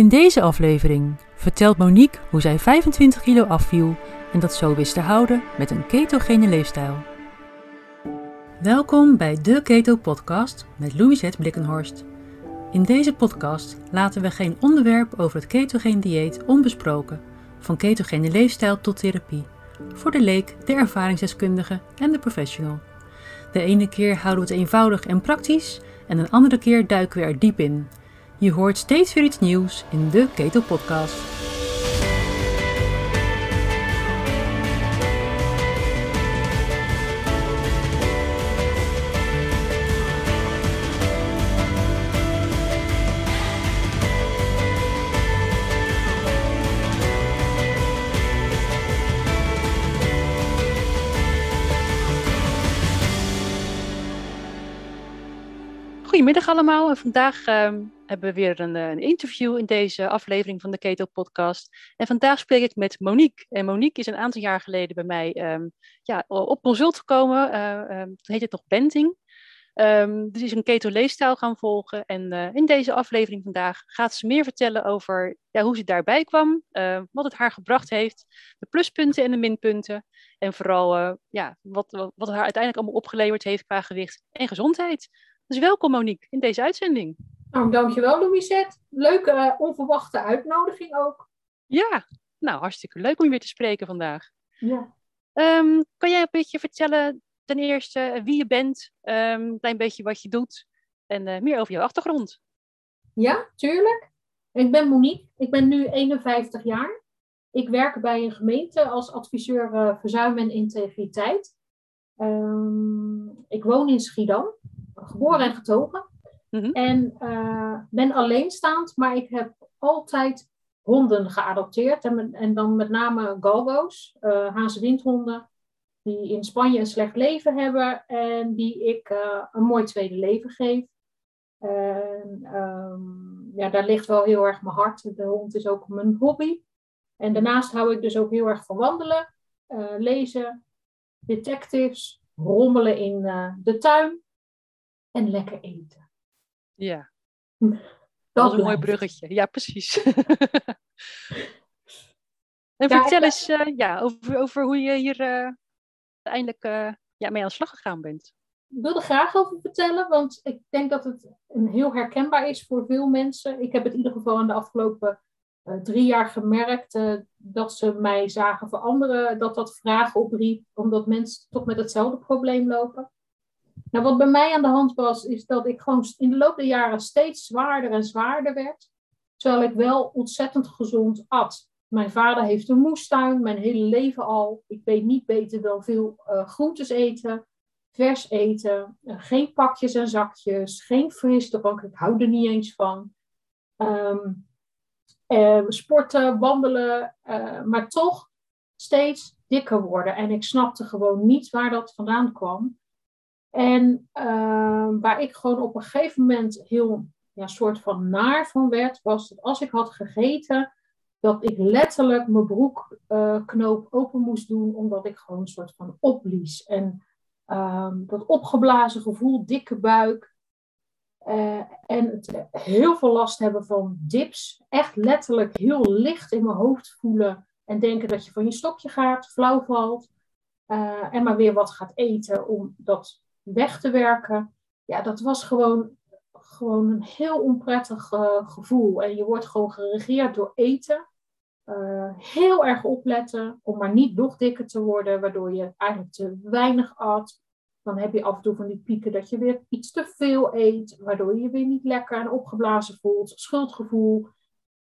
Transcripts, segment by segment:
In deze aflevering vertelt Monique hoe zij 25 kilo afviel en dat zo wist te houden met een ketogene leefstijl. Welkom bij de Keto Podcast met Louisette Blikkenhorst. In deze podcast laten we geen onderwerp over het ketogene dieet onbesproken, van ketogene leefstijl tot therapie, voor de leek, de ervaringsdeskundige en de professional. De ene keer houden we het eenvoudig en praktisch en een andere keer duiken we er diep in. Je hoort steeds weer iets nieuws in de Keto Podcast. Goedemiddag allemaal. Vandaag ehm, hebben we weer een, eh, een, interview in deze aflevering van de Keto Podcast. En vandaag spreek ik met Monique. En Monique is een aantal jaar geleden bij mij ehm, ja, op consult gekomen. Uh, um, toen heet het nog Benting. Dus is een keto leefstijl gaan volgen. En uh, in deze aflevering vandaag gaat ze meer vertellen over ja, hoe ze daarbij kwam, wat het haar gebracht heeft, de pluspunten en de minpunten. En vooral ja, wat, wat het haar uiteindelijk allemaal opgeleverd heeft qua gewicht en gezondheid. Dus welkom Monique in deze uitzending. Nou, dankjewel Louisette. Leuke, uh, onverwachte uitnodiging ook. Ja, nou hartstikke leuk om je weer te spreken vandaag. Ja. Um, kan jij een beetje vertellen ten eerste wie je bent, um, een klein beetje wat je doet en uh, meer over jouw achtergrond? Ja, tuurlijk. Ik ben Monique, ik ben nu 51 jaar. Ik werk bij een gemeente als adviseur uh, verzuim en integriteit. Um, ik woon in Schiedam geboren en getogen. Mm -hmm. En uh, ben alleenstaand, maar ik heb altijd honden geadopteerd. En, en dan met name galgo's, uh, hazenwindhonden, die in Spanje een slecht leven hebben en die ik uh, een mooi tweede leven geef. En um, ja, daar ligt wel heel erg mijn hart. De hond is ook mijn hobby. En daarnaast hou ik dus ook heel erg van wandelen, lezen, detectives, rommelen in de tuin en lekker eten. Ja. Dat, dat is een mooi bruggetje. Ja, precies. en ja, vertel eens uh, ja, over, over hoe je hier uh, uiteindelijk uh, ja, mee aan de slag gegaan bent. Ik wil er graag over vertellen, want ik denk dat het een heel herkenbaar is voor veel mensen. Ik heb het in ieder geval in de afgelopen drie jaar gemerkt dat ze mij zagen veranderen, dat dat vragen opriep, omdat mensen toch met hetzelfde probleem lopen. Nou, wat bij mij aan de hand was, is dat ik gewoon in de loop der jaren steeds zwaarder en zwaarder werd. Terwijl ik wel ontzettend gezond at. Mijn vader heeft een moestuin, mijn hele leven al. Ik weet niet beter dan veel uh, groentes eten, vers eten, uh, geen pakjes en zakjes, geen frisdrank. Ik hou er niet eens van. Um, sporten, wandelen, maar toch steeds dikker worden. En ik snapte gewoon niet waar dat vandaan kwam. En uh, waar ik gewoon op een gegeven moment heel ja, soort van naar van werd, was dat als ik had gegeten, dat ik letterlijk mijn broekknoop uh, open moest doen, omdat ik gewoon een soort van opblies. En uh, dat opgeblazen gevoel, dikke buik. Uh, en het heel veel last hebben van dips. Echt letterlijk heel licht in mijn hoofd voelen. En denken dat je van je stokje gaat, flauw valt. Uh, en maar weer wat gaat eten om dat weg te werken. Ja, dat was gewoon, gewoon een heel onprettig uh, gevoel. En je wordt gewoon geregeerd door eten. Uh, heel erg opletten om maar niet nog dikker te worden, waardoor je eigenlijk te weinig at. Dan heb je af en toe van die pieken dat je weer iets te veel eet, waardoor je je weer niet lekker en opgeblazen voelt. Schuldgevoel.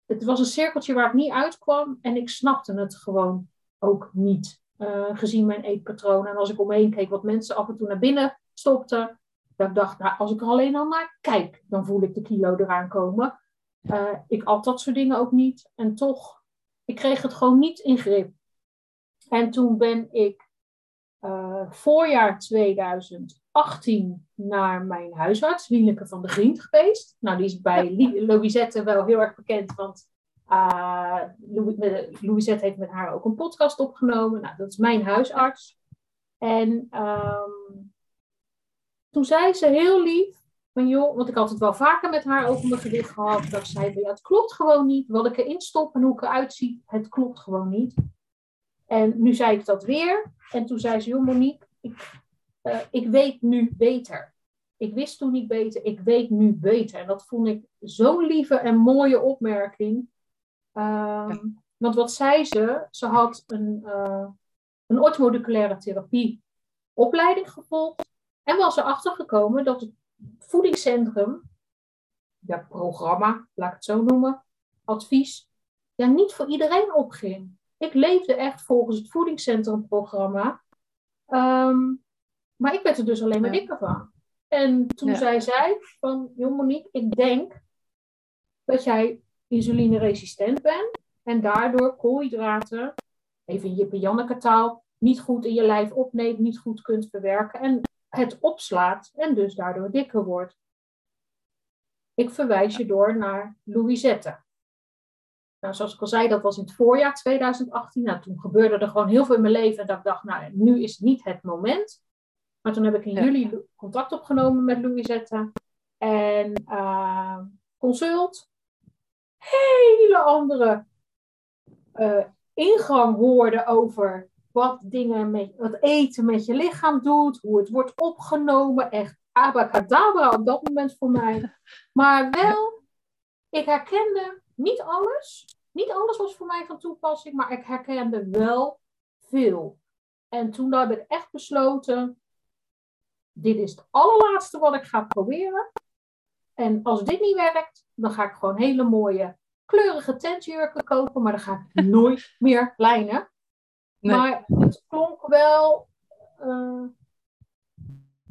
Het was een cirkeltje waar ik niet uitkwam en ik snapte het gewoon ook niet. Uh, gezien mijn eetpatroon. En als ik omheen keek wat mensen af en toe naar binnen stopten, dat ik dacht, nou, als ik er alleen al naar kijk, dan voel ik de kilo eraan komen. Uh, ik at dat soort dingen ook niet. En toch, ik kreeg het gewoon niet in grip. En toen ben ik uh, voorjaar 2018 naar mijn huisarts, Wieneke van de Griend, geweest. Nou, die is bij Louisette wel heel erg bekend, want uh, Louisette heeft met haar ook een podcast opgenomen. Nou, dat is mijn huisarts. En um, toen zei ze heel lief, van joh, want ik had het wel vaker met haar over mijn gewicht gehad. Dat zei, ja, het klopt gewoon niet. Wat ik erin stop en hoe ik eruit zie, het klopt gewoon niet. En nu zei ik dat weer. En toen zei ze, joh Monique, ik, uh, ik weet nu beter. Ik wist toen niet beter, ik weet nu beter. En dat vond ik zo'n lieve en mooie opmerking. Um, Want wat zei ze? Ze had een, uh, een orthomoleculaire therapie opleiding gevolgd. En was erachter gekomen dat het voedingscentrum, ja, programma, laat ik het zo noemen, advies, ja, niet voor iedereen opging. Ik leefde echt volgens het voedingscentrumprogramma. Um, maar ik werd er dus alleen maar dikker van. En toen zei zij van, joh Monique, ik denk dat jij insulineresistent bent en daardoor koolhydraten, even in je Janneke taal, niet goed in je lijf opneemt, niet goed kunt verwerken en het opslaat en dus daardoor dikker wordt. Ik verwijs je door naar Louisette. Nou, zoals ik al zei, dat was in het voorjaar 2018. Nou, toen gebeurde er gewoon heel veel in mijn leven en dat ik dacht, nou, nu is niet het moment. Maar toen heb ik in juli contact opgenomen met Louisette. En uh, consult. Hele andere uh, ingang hoorde over wat dingen met wat eten met je lichaam doet, hoe het wordt opgenomen. Echt abracadabra op dat moment voor mij. Maar wel, ik herkende niet alles. Niet alles was voor mij van toepassing, maar ik herkende wel veel. En toen heb ik echt besloten, dit is het allerlaatste wat ik ga proberen. En als dit niet werkt, dan ga ik gewoon hele mooie kleurige tentjurken kopen, maar dan ga ik nooit meer lijnen. Maar het klonk wel. Uh,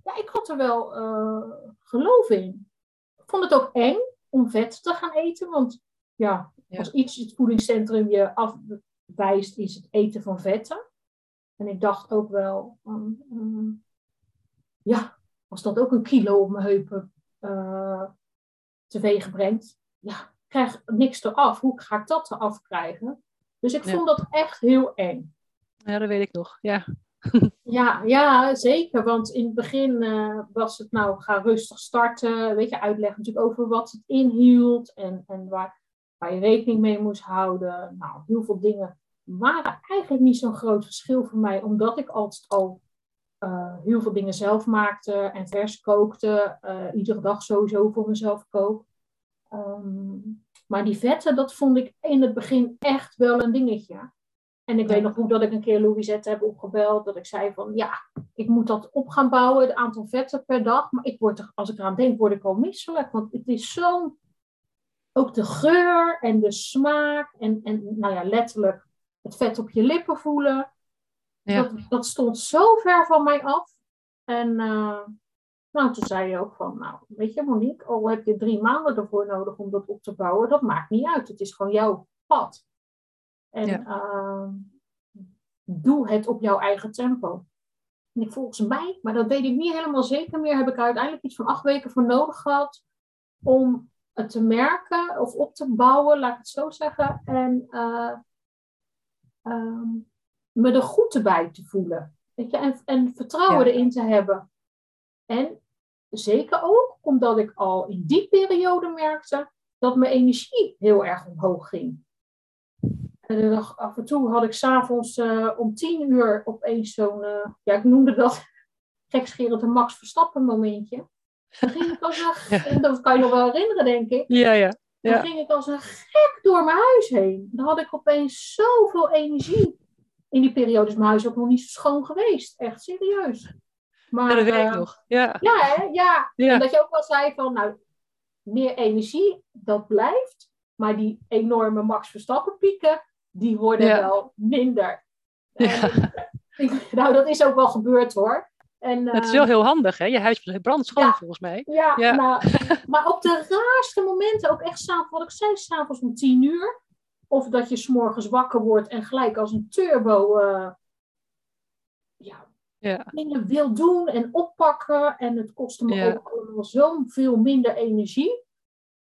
ja, ik had er wel uh, geloof in. Ik vond het ook eng om vet te gaan eten, want ja, als iets het voedingscentrum je afwijst, is het eten van vetten. En ik dacht ook wel, um, ja, als dat ook een kilo op mijn heupen uh, teweeg brengt, ja, krijg niks eraf. Hoe ga ik dat eraf krijgen? Dus ik vond dat echt heel eng. Ja, dat weet ik nog. Ja, ja, ja zeker. Want in het begin uh, was het nou, ga rustig starten. Weet je, uitleggen natuurlijk over wat het inhield en, en waar, waar je rekening mee moest houden. Nou, heel veel dingen waren eigenlijk niet zo'n groot verschil voor mij, omdat ik altijd al uh, heel veel dingen zelf maakte en vers kookte. Uh, iedere dag sowieso voor mezelf kook. Um, maar die vetten, dat vond ik in het begin echt wel een dingetje. En ik weet nog goed dat ik een keer Louisette heb opgebeld. Dat ik zei van ja, ik moet dat op gaan bouwen, het aantal vetten per dag. Maar ik word er, als ik eraan denk, word ik al misselijk. Want het is zo, ook de geur en de smaak. En, en nou ja, letterlijk het vet op je lippen voelen. Ja. Dat, dat stond zo ver van mij af. En uh, nou, toen zei je ook van, nou, weet je Monique, al heb je drie maanden ervoor nodig om dat op te bouwen, dat maakt niet uit. Het is gewoon jouw pad. En uh, doe het op jouw eigen tempo. En ik, volgens mij, maar dat weet ik niet helemaal zeker meer, heb ik uiteindelijk iets van acht weken voor nodig gehad om het te merken of op te bouwen, laat ik het zo zeggen. En uh, um, me er goed bij te voelen. Weet je? En, en vertrouwen erin te hebben. En zeker ook omdat ik al in die periode merkte dat mijn energie heel erg omhoog ging. En af en toe had ik s'avonds uh, om tien uur opeens zo'n, uh, ja, ik noemde dat gekscherend een Max Verstappen momentje. Dan ging ik als een, ja. dat kan je nog wel herinneren, denk ik. Ja, ja. ja. Dan ging ik als een gek door mijn huis heen. Dan had ik opeens zoveel energie. In die periode is mijn huis ook nog niet zo schoon geweest. Echt serieus. Maar, ja, dat weet ik uh, nog. Ja. Ja, hè? ja. ja. En dat je ook wel zei van, nou, meer energie, dat blijft. Maar die enorme Max Verstappen pieken, die worden ja. wel minder. Ja. En, nou, dat is ook wel gebeurd hoor. En, dat is wel heel handig, hè? Je huis brandt schoon ja, volgens mij. Ja, ja. Nou, maar op de raarste momenten, ook echt s'avonds, wat ik zei, s'avonds om tien uur. Of dat je s'morgens wakker wordt en gelijk als een turbo uh, ja, ja. dingen wil doen en oppakken. En het kostte me ja. ook allemaal zoveel minder energie.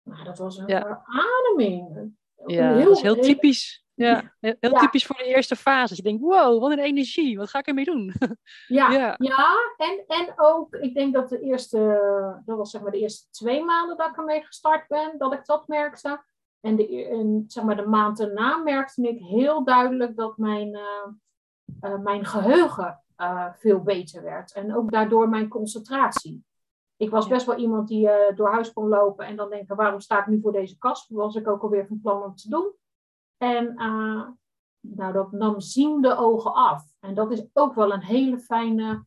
Maar dat was een ja. verademing. Ja, heel, dat is heel typisch. Ja, heel typisch voor de eerste fase. Je denkt, wow, wat een energie, wat ga ik ermee doen? Ja, ja. ja. En, en ook, ik denk dat de eerste, dat was zeg maar de eerste twee maanden dat ik ermee gestart ben, dat ik dat merkte. En, de, en zeg maar de maand daarna merkte ik heel duidelijk dat mijn, uh, uh, mijn geheugen uh, veel beter werd. En ook daardoor mijn concentratie. Ik was best wel iemand die door huis kon lopen en dan denken, waarom sta ik nu voor deze kast? Was ik ook alweer van plan om te doen. En nou, dat nam ziende ogen af. En dat is ook wel een hele fijne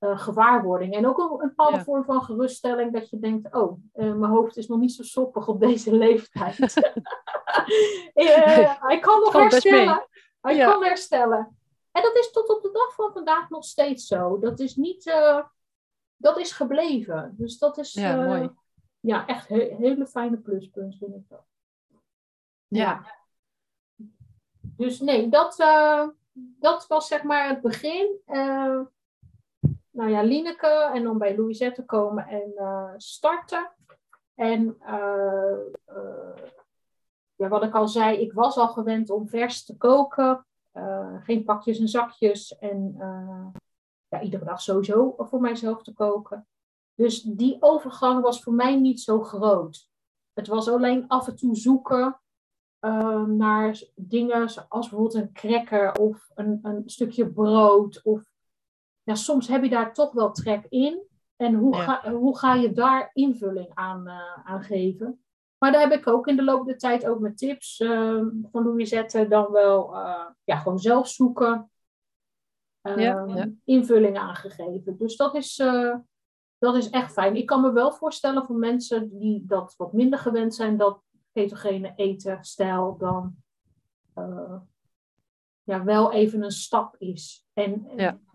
uh, gewaarwording. En ook een, een bepaalde vorm van geruststelling dat je denkt, oh, uh, mijn hoofd is nog niet zo soppig op deze leeftijd. uh, hij kan nog herstellen. Hij ja. kan herstellen. En dat is tot op de dag van vandaag nog steeds zo. Dat is niet, dat is gebleven. Dus dat is ja, mooi. ja echt he hele fijne pluspunt vind ik dat. Ja. ja. Dus nee, dat, dat was zeg maar het begin nou ja, Lineke en dan bij Louisette komen en uh, starten. En uh, uh, ja, wat ik al zei, ik was al gewend om vers te koken. geen pakjes en zakjes. En ja, iedere dag sowieso voor mijzelf te koken. Dus die overgang was voor mij niet zo groot. Het was alleen af en toe zoeken naar dingen zoals bijvoorbeeld een cracker of een, een stukje brood of ja, soms heb je daar toch wel trek in. En hoe, ga, hoe ga je daar invulling aan, uh, aan geven? Maar daar heb ik ook in de loop der tijd ook met tips uh, van Louisette dan wel uh, ja, gewoon zelf zoeken. Uh, ja, ja. Invulling aangegeven. Dus dat is, dat is echt fijn. Ik kan me wel voorstellen voor mensen die dat wat minder gewend zijn, dat ketogene eten, stijl dan ja, wel even een stap is en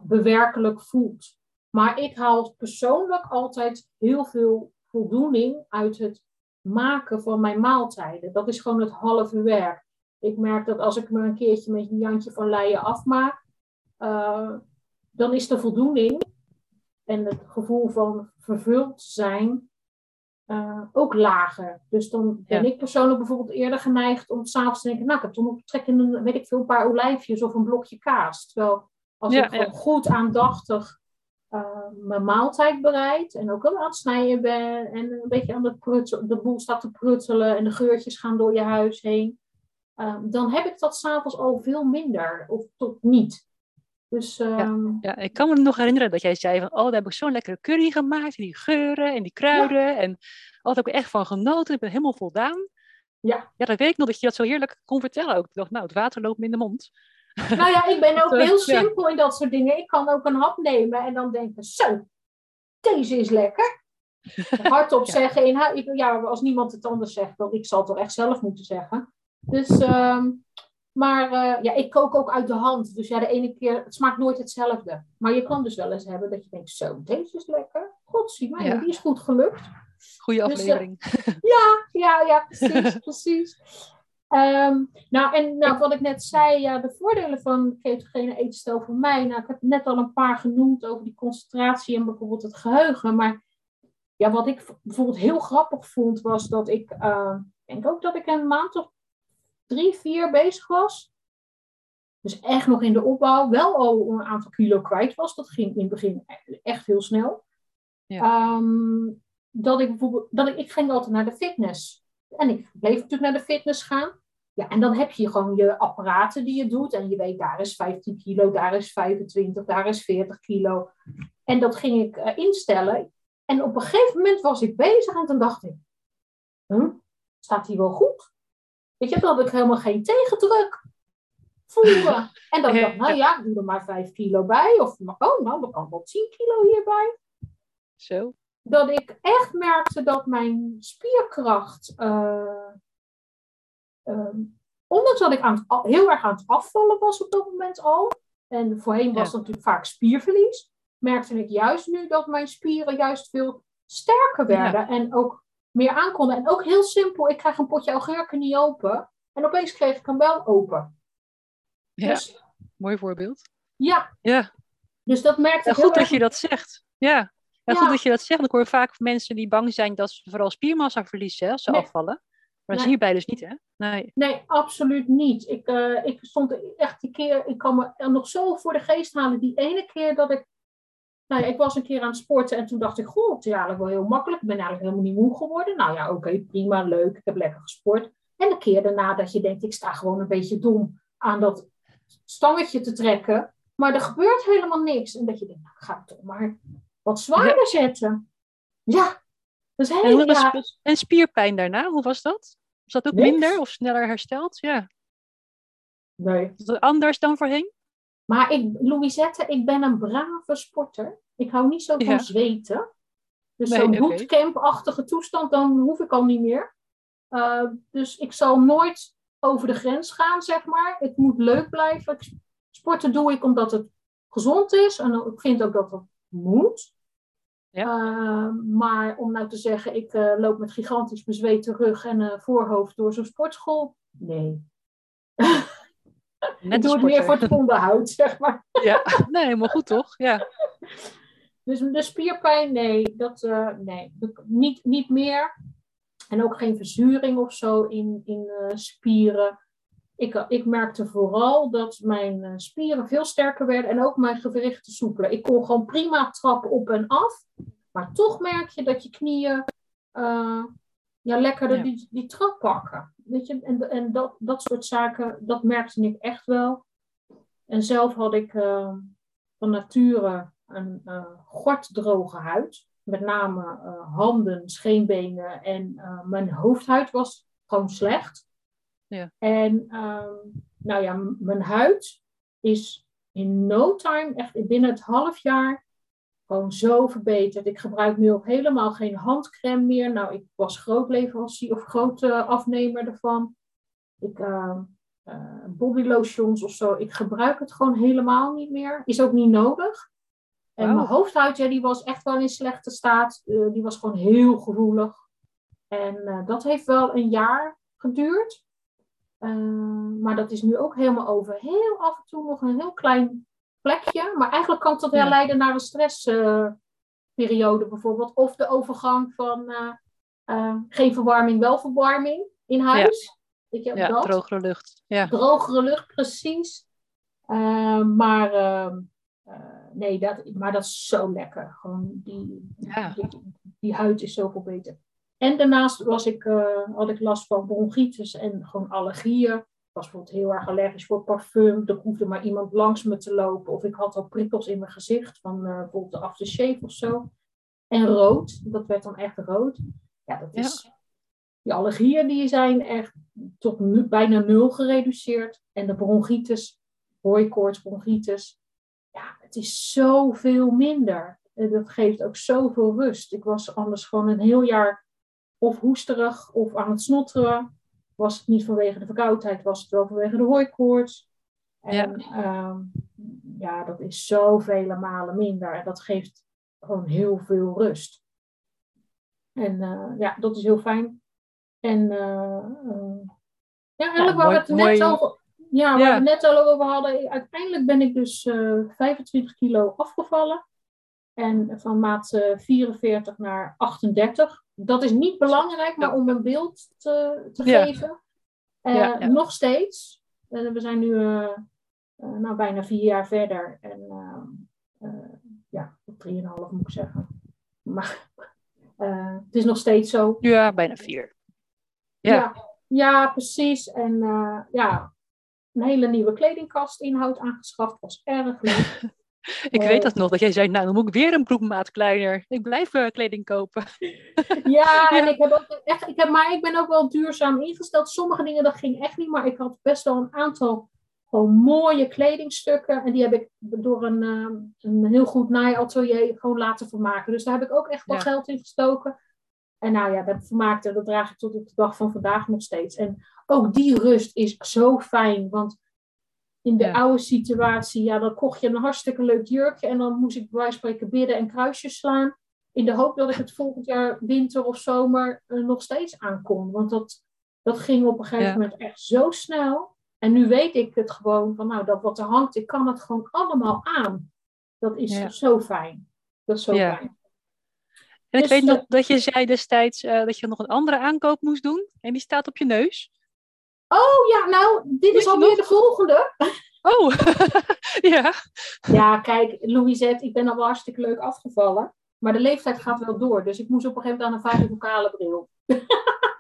bewerkelijk voelt. Maar ik haal persoonlijk altijd heel veel voldoening uit het maken van mijn maaltijden. Dat is gewoon het halve werk. Ik merk dat als ik me een keertje met een Jantje van Leien afmaak, uh, dan is de voldoening en het gevoel van vervuld zijn uh, ook lager. Dus dan ben ik persoonlijk bijvoorbeeld eerder geneigd om s'avonds te denken, nou, ik heb toch nog trek in een, weet ik veel, een paar olijfjes of een blokje kaas. Terwijl als ik gewoon goed aandachtig uh, mijn maaltijd bereid en ook aan het snijden ben en een beetje aan de, de boel staat te pruttelen en de geurtjes gaan door je huis heen, uh, dan heb ik dat s'avonds al veel minder of tot niet. Dus, um... ja, ik kan me nog herinneren dat jij zei van, oh, daar heb ik zo'n lekkere curry gemaakt, die geuren en die kruiden. Ja. En heb ik echt van genoten, ik ben helemaal voldaan. Ja. ja, dat weet ik nog dat je dat zo heerlijk kon vertellen ook. Ik dacht, nou, het water loopt me in de mond. Nou ja, ik ben ook heel simpel in dat soort dingen. Ik kan ook een hap nemen en dan denken, zo, deze is lekker. Hardop zeggen, in, ja, als niemand het anders zegt, dan ik zal het toch echt zelf moeten zeggen. Dus um, maar uh, ja, ik kook ook uit de hand. Dus ja, de ene keer, het smaakt nooit hetzelfde. Maar je kan dus wel eens hebben dat je denkt, zo, deze is lekker. Godzie, maar ja. die is goed gelukt. Goeie aflevering. Dus, uh, ja, ja, ja, precies, precies. Um, nou, en nou, wat ik net zei, ja, de voordelen van ketogene eetstijl voor mij. Nou, ik heb net al een paar genoemd over die concentratie en bijvoorbeeld het geheugen. Maar ja, wat ik bijvoorbeeld heel grappig vond, was dat ik, uh, denk ook dat ik een maand of drie, vier bezig was. Dus echt nog in de opbouw. Wel al een aantal kilo kwijt was. Dat ging in het begin echt heel snel. Ja. Um, dat ik bijvoorbeeld, dat ik, ik ging altijd naar de fitness. En ik bleef natuurlijk naar de fitness gaan. Ja, en dan heb je gewoon je apparaten die je doet. En je weet, daar is 15 kilo, daar is 25, daar is 40 kilo. En dat ging ik uh, instellen. En op een gegeven moment was ik bezig en toen dacht ik, hm, staat die wel goed? Weet je, dan had ik helemaal geen tegendruk voelde. En dan dacht ik, nou ja, ik doe er maar 5 kilo bij. Of, oh, nou, dan kan wel 10 kilo hierbij. Zo. Dat ik echt merkte dat mijn spierkracht, uh, uh, ondanks dat ik aan het, heel erg aan het afvallen was op dat moment al, en voorheen was ja. natuurlijk vaak spierverlies, merkte ik juist nu dat mijn spieren juist veel sterker werden. Ja. En ook meer aankonden. En ook heel simpel, ik krijg een potje augurken niet open. En opeens kreeg ik hem wel open. Ja, dus, mooi voorbeeld. Ja. ja. Dus dat merkte ik Goed dat je dat zegt. Ja. ja. goed dat je dat zegt. Ik hoor vaak mensen die bang zijn dat ze vooral spiermassa verliezen als ze nee. afvallen. Maar dat zie je bij dus niet, hè? Nee. Nee, absoluut niet. Ik, uh, ik stond echt die keer, ik kan me nog zo voor de geest halen, die ene keer dat ik, nou ja, ik was een keer aan het sporten en toen dacht ik, goh, het is eigenlijk wel heel makkelijk. Ik ben eigenlijk helemaal niet moe geworden. Nou ja, oké, prima, leuk, ik heb lekker gesport. En de keer daarna dat je denkt, ik sta gewoon een beetje dom aan dat stangetje te trekken, maar er gebeurt helemaal niks. En dat je denkt, nou, ga ik toch maar wat zwaarder zetten. Ja, dat is heel en, en spierpijn daarna, hoe was dat? Was dat ook minder of sneller hersteld? Ja. Nee. Was dat anders dan voorheen? Maar ik, Louisette, ik ben een brave sporter. Ik hou niet zo van zweten. Dus zo'n okay. bootcamp-achtige toestand, dan hoef ik al niet meer. Uh, dus ik zal nooit over de grens gaan, zeg maar. Het moet leuk blijven. Sporten doe ik omdat het gezond is. En ik vind ook dat het moet. Ja. Uh, maar om nou te zeggen, ik uh, loop met gigantisch bezweten rug en voorhoofd door zo'n sportschool. Nee. Net ik doe het meer voor het onderhoud, zeg maar. ja, nee, helemaal goed toch? Ja. Dus de spierpijn, nee, dat, nee. Niet, niet meer. En ook geen verzuring of zo in, in spieren. Ik, ik merkte vooral dat mijn spieren veel sterker werden en ook mijn gewrichten soepeler. Ik kon gewoon prima trappen op en af. Maar toch merk je dat je knieën uh, ja, lekkerder ja. Die, die trap pakken. Weet je? En, en dat, dat soort zaken, dat merkte ik echt wel. En zelf had ik uh, van nature een uh, gorddroge huid. Met name handen, scheenbenen en mijn hoofdhuid was gewoon slecht. Ja. En ehm, nou ja, mijn huid is in no time, echt binnen het half jaar, gewoon zo verbeterd. Ik gebruik nu ook helemaal geen handcrème meer. Nou, ik was grootleverancier of grote afnemer ervan. Ik, uh, uh, body lotions of zo. Ik gebruik het gewoon helemaal niet meer. Is ook niet nodig. En wow. mijn hoofdhuid, ja, die was echt wel in slechte staat. Uh, die was gewoon heel gevoelig. En dat heeft wel een jaar geduurd. maar dat is nu ook helemaal over. Heel af en toe nog een heel klein plekje. Maar eigenlijk kan dat wel leiden naar een stressperiode bijvoorbeeld. Of de overgang van uh, uh, geen verwarming, wel verwarming in huis. Ja, Weet je, ja dat. drogere lucht. Ja. Drogere lucht, precies. maar ehm, nee, dat, maar dat is zo lekker. Gewoon die, ja. die, die, huid is zoveel beter. En daarnaast was ik, had ik last van bronchitis en gewoon allergieën was bijvoorbeeld heel erg allergisch voor parfum. Er hoefde maar iemand langs me te lopen. Of ik had al prikkels in mijn gezicht van uh, bijvoorbeeld de aftershave of zo. En rood, dat werd dan echt rood. Ja, dat is... Ja. Die allergieën die zijn echt tot nu, bijna nul gereduceerd. En de bronchitis, hooikoorts, bronchitis. Ja, het is zoveel minder. En dat geeft ook zoveel rust. Ik was anders gewoon een heel jaar of hoesterig of aan het snotteren was het niet vanwege de verkoudheid, was het wel vanwege de hooikoorts. En ja, um, ja dat is zoveel malen minder. En dat geeft gewoon heel veel rust. En uh, ja, dat is heel fijn. En uh, uh, ja, eigenlijk ja, waar we het net over, ja, waar we het net al over hadden. Uiteindelijk ben ik dus 25 kilo afgevallen. En van maat 44 naar 38 dat is niet belangrijk, maar om een beeld te, te geven. Uh, ja, ja. Nog steeds. Uh, we zijn nu uh, nou, bijna vier jaar verder. En ja, drieënhalf moet ik zeggen. Maar het is nog steeds zo. Ja, bijna vier. Ja, ja, ja precies. En ja, een hele nieuwe kledingkastinhoud aangeschaft. Was erg leuk. Ik weet dat nog, dat jij zei, nou dan moet ik weer een broekmaat kleiner. Ik blijf uh, kleding kopen. ja, en ik heb ook echt, ik heb, maar ik ben ook wel duurzaam ingesteld. Sommige dingen, dat ging echt niet, maar ik had best wel een aantal gewoon mooie kledingstukken. En die heb ik door een, uh, een heel goed naaiatelier gewoon laten vermaken. Dus daar heb ik ook echt wel ja. geld in gestoken. En nou ja, dat vermaakte, dat draag ik tot op de dag van vandaag nog steeds. En ook die rust is zo fijn, want in de ja. oude situatie, ja, dan kocht je een hartstikke leuk jurkje en dan moest ik bij wijze van spreken bidden en kruisjes slaan. In de hoop dat ik het volgend jaar winter of zomer uh, nog steeds aankon. Want dat, dat ging op een gegeven ja. moment echt zo snel. En nu weet ik het gewoon van, nou, dat wat er hangt, ik kan het gewoon allemaal aan. Dat is ja. zo fijn. Dat is zo fijn. En ik Dus, weet nog eh, dat je zei destijds eh, dat je nog een andere aankoop moest doen. En die staat op je neus. Oh ja, nou, dit is alweer de volgende. Oh, ja. Ja, kijk, Louisette, ik ben al wel hartstikke leuk afgevallen. Maar de leeftijd gaat wel door. Dus ik moest op een gegeven moment aan een vijfvocale bril.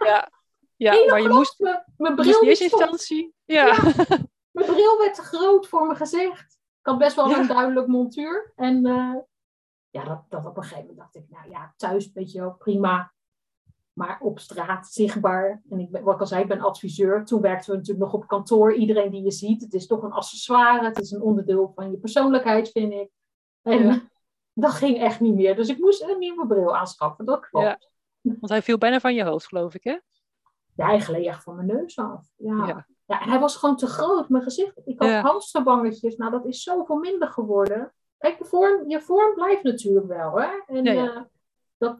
Ja, ja maar je moest, Mijn, mijn bril in eerste instantie... Ja, Mijn bril werd te groot voor mijn gezicht. Ik had best wel Ja. een duidelijk montuur. En eh, ja, dat, dat op een gegeven moment dacht ik, nou ja, thuis weet je wel, prima. Maar op straat zichtbaar. En ik ben, wat ik al zei, ik ben adviseur. Toen werkten we natuurlijk nog op kantoor. Iedereen die je ziet, het is toch een accessoire. Het is een onderdeel van je persoonlijkheid, vind ik. En Ja. dat ging echt niet meer. Dus ik moest een nieuwe bril aanschaffen. Dat klopt. Ja. want hij viel bijna van je hoofd, geloof ik, hè? Ja, hij gleed echt van mijn neus af. Ja. Ja. Ja. en hij was gewoon te groot, mijn gezicht. Ik had hamsterbangetjes. Nou, dat is zoveel minder geworden. Kijk, je vorm, je vorm blijft natuurlijk wel, hè. En, Ja, ja. eh, dat,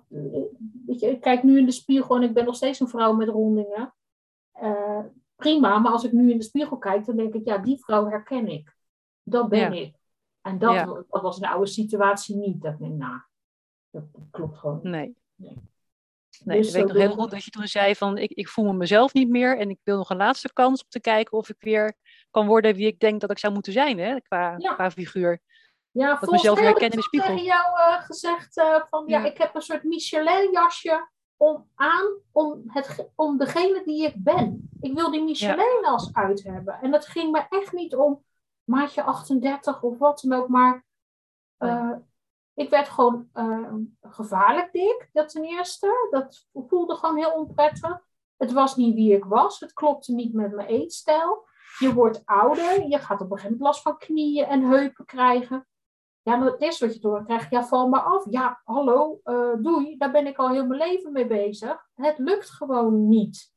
weet je, ik kijk nu in de spiegel en ik ben nog steeds een vrouw met rondingen. Eh, prima, maar als ik nu in de spiegel kijk, dan denk ik, ja, die vrouw herken ik. Dat ben Ja. ik. En dat, Ja. dat was de oude situatie niet. Dat ik denk, nou, dat, klopt gewoon. Nee. Nee. Nee, Dus ik weet nog heel goed dat je toen zei van ik, ik voel me mezelf niet meer en ik wil nog een laatste kans om te kijken of ik weer kan worden wie ik denk dat ik zou moeten zijn hè, qua, Ja. qua figuur. Ja, Dat volgens mezelf mij heb ik herkennen in de toen spiegel. tegen jou eh, gezegd eh, van ja. Ja. ik heb een soort Michelin jasje om aan om, het, om degene die ik ben. Ik wil die Michelin jas uit hebben. En dat ging me echt niet om maatje 38 of wat dan ook, maar eh, ik werd gewoon eh, gevaarlijk dik, dat ten eerste. Dat voelde gewoon heel onprettig. Het was niet wie ik was. Het klopte niet met mijn eetstijl. Je wordt ouder. Je gaat op een gegeven moment last van knieën en heupen krijgen. Ja, maar het eerste wat je door krijgt, ja, val maar af. Ja, hallo, eh, doei. Daar ben ik al heel mijn leven mee bezig. Het lukt gewoon niet.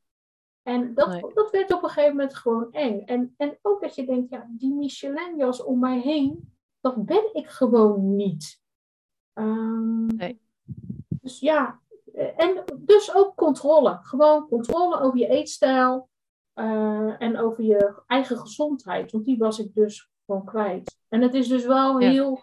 En dat, Nee. dat werd op een gegeven moment gewoon eng. En, en ook dat je denkt, ja, die Michelin-jas om mij heen, dat ben ik gewoon niet. Ehm, Nee. Dus ja, eh, en dus ook controle. Gewoon controle over je eetstijl eh, en over je eigen gezondheid. Want die was ik dus gewoon kwijt. En het is dus wel Ja. heel.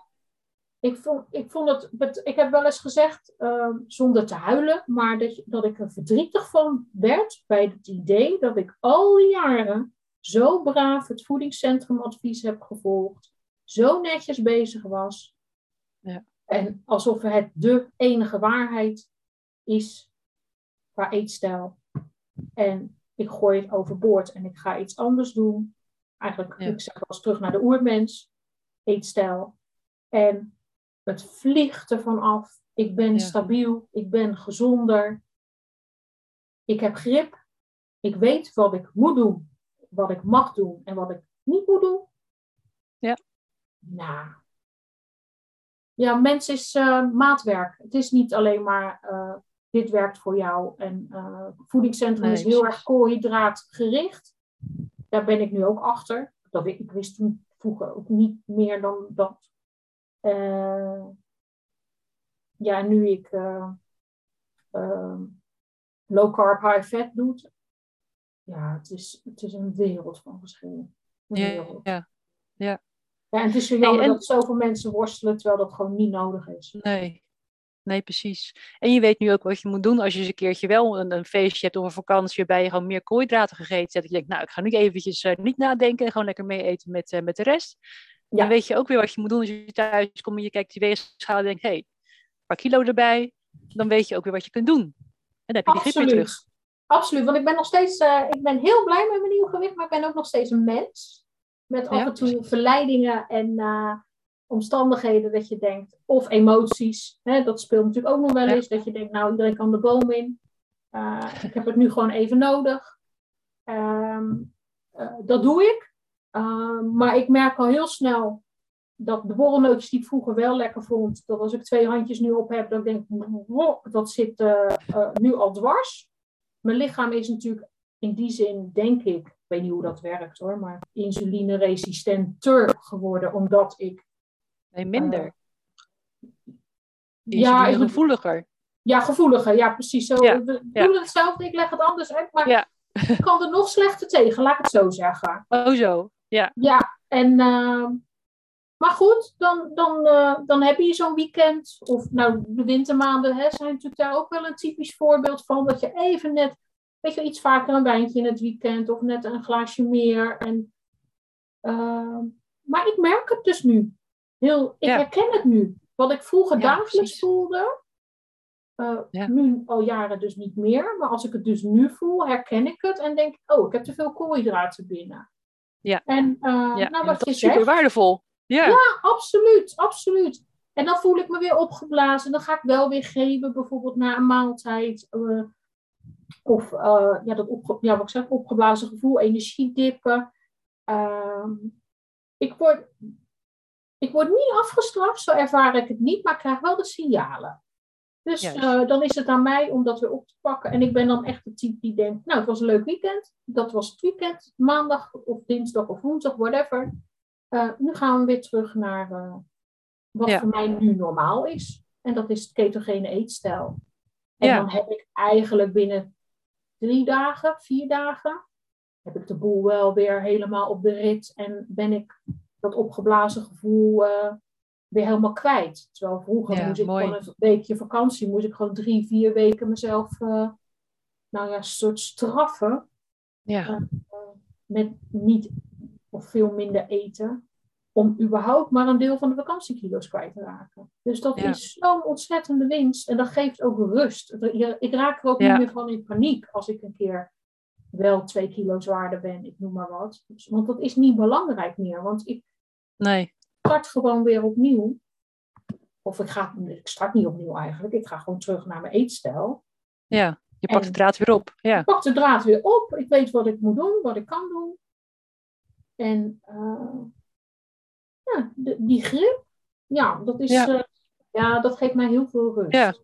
Ik vond, ik vond het, ik heb wel eens gezegd, ehm, zonder te huilen, maar dat, dat ik er verdrietig van werd bij het idee dat ik al die jaren zo braaf het voedingscentrumadvies heb gevolgd, zo netjes bezig was. Ja. En alsof het de enige waarheid is qua eetstijl. En ik gooi het overboord en ik ga iets anders doen. Eigenlijk, Ja. ik zeg wel eens terug naar de oermens, eetstijl. En het vliegt ervan af. Ik ben Ja. stabiel, ik ben gezonder. Ik heb grip. Ik weet wat ik moet doen, wat ik mag doen en wat ik niet moet doen. Ja. Nou. Ja, mens is eh, maatwerk. Het is niet alleen maar eh, dit werkt voor jou. En eh, voedingscentrum Nee, is heel erg koolhydraatgericht. Daar ben ik nu ook achter. Dat ik, ik wist toen vroeger ook niet meer dan dat. Eh, ja, nu ik eh, eh, low carb, high fat doe. Ja, het is, het is een wereld van verschil. Een Ja, wereld. ja, Ja, en het is zo jammer en- dat zoveel mensen worstelen terwijl dat gewoon niet nodig is. nee. Nee, precies. En je weet nu ook wat je moet doen als je eens een keertje wel een, een feestje hebt of een vakantie waarbij je gewoon meer koolhydraten gegeten hebt. Dat je denkt, nou, ik ga nu eventjes eh, niet nadenken en gewoon lekker mee eten met, met de rest. Ja. Dan weet je ook weer wat je moet doen als je thuis komt en je kijkt die weegschaal en denkt, hé, hey, een paar kilo erbij. Dan weet je ook weer wat je kunt doen. En dan heb je die grip weer terug. Absoluut. Want ik ben nog steeds, eh, ik ben heel blij met mijn nieuwe gewicht, maar ik ben ook nog steeds een mens. Met af en toe verleidingen en eh, omstandigheden dat je denkt, of emoties. Hè, dat speelt natuurlijk ook nog wel Ja. eens, dat je denkt, nou iedereen kan de boom in. Eh, ik heb het nu gewoon even nodig. Ehm, eh, dat doe ik. Ehm, maar ik merk al heel snel dat de borrelnootjes die ik vroeger wel lekker vond, dat als ik twee handjes nu op heb, ik denk, wow, dat zit eh, eh, nu al dwars. Mijn lichaam is natuurlijk in die zin, denk ik, ik weet niet hoe dat werkt hoor, maar insulineresistenter geworden, omdat ik, Nee, minder. Ja, is ik, gevoeliger. ja, gevoeliger, ja precies zo. Ja, We ja. doen hetzelfde, ik leg het anders uit, maar Ja. ik kan er nog slechter tegen, laat ik het zo zeggen. Oh zo, ja. Ja, en, ehm, maar goed, dan, dan, uh, dan heb je zo'n weekend. Of nou, de wintermaanden hè, zijn natuurlijk daar ook wel een typisch voorbeeld van. Dat je even net, weet je, iets vaker een wijntje in het weekend. Of net een glaasje meer. En, uh, maar ik merk het dus nu. Heel, ik herken het nu. Wat ik vroeger ja, dagelijks precies. voelde. Uh, ja. Nu al jaren dus niet meer. Maar als ik het dus nu voel, herken ik het. En denk oh, ik heb te veel koolhydraten binnen. Ja. En uh, ja. nou, wat dat je is super zegt, waardevol. Ja. ja, absoluut, absoluut. En dan voel ik me weer opgeblazen. Dan ga ik wel weer geven, bijvoorbeeld na een maaltijd. Uh, of uh, ja, dat opge ja, wat ik zeg, opgeblazen gevoel, energiedippen. Uh, ik, word, ik word niet afgestraft, zo ervaar ik het niet, maar ik krijg wel de signalen. Dus uh, dan is het aan mij om dat weer op te pakken. En ik ben dan echt de type die denkt, nou, het was een leuk weekend. Dat was het weekend, maandag of dinsdag of woensdag, whatever. Uh, nu gaan we weer terug naar uh, wat ja. voor mij nu normaal is. En dat is het ketogene eetstijl. En ja. dan heb ik eigenlijk binnen drie dagen, vier dagen, heb ik de boel wel weer helemaal op de rit. En ben ik dat opgeblazen gevoel uh, weer helemaal kwijt. Terwijl vroeger ja, moest ik mooi. gewoon een weekje vakantie, moest ik gewoon drie, vier weken mezelf, nou ja, een soort straffen. Ja. met niet of veel minder eten. Om überhaupt maar een deel van de vakantiekilo's kwijt te raken. Dus dat ja. is zo'n ontzettende winst. En dat geeft ook rust. Ik raak er ook ja. niet meer van in paniek als ik een keer wel twee kilo zwaarder ben, ik noem maar wat. Want dat is niet belangrijk meer. Want ik nee. Start gewoon weer opnieuw. Of ik, ga, ik start niet opnieuw eigenlijk. Ik ga gewoon terug naar mijn eetstijl. Ja, je pakt en de draad weer op. Ja. Ik pak de draad weer op. Ik weet wat ik moet doen, wat ik kan doen. En uh, ja, de, die grip, ja, dat, is, ja. Uh, ja, dat geeft mij heel veel rust. Ja.